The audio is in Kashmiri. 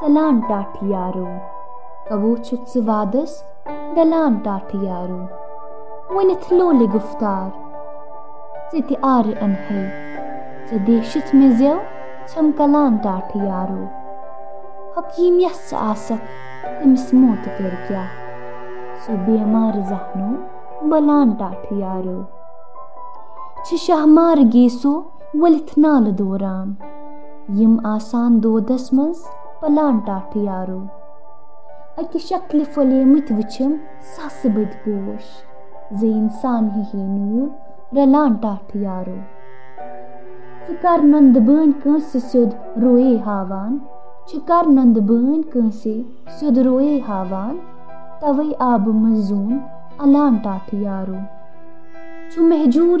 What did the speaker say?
चलान टाठियारो कवो छुक वादस डलान टाठियारो वनिथ लोले गुफ्तार जित आर अनहे जदेशित में ज्यो छम कलान टाठियारो हकीम यस आसक तमिस मोत कर क्या सो बेमार जहनो बलान टाठियारो छ शाहमार गेसो वलिथ नाल दौरान यम आसान दोदस मज पलान टाठियारो अकि शक्ल फलेमत वचम सस बद पोश जे इंसान ही नूर रलान टाठ यारो कर नंद बन कंस सुद रोए हावान कर नंद बन कंस सुद रोए हावान तवे आब मजून अलान टाठ यारो छु महजूर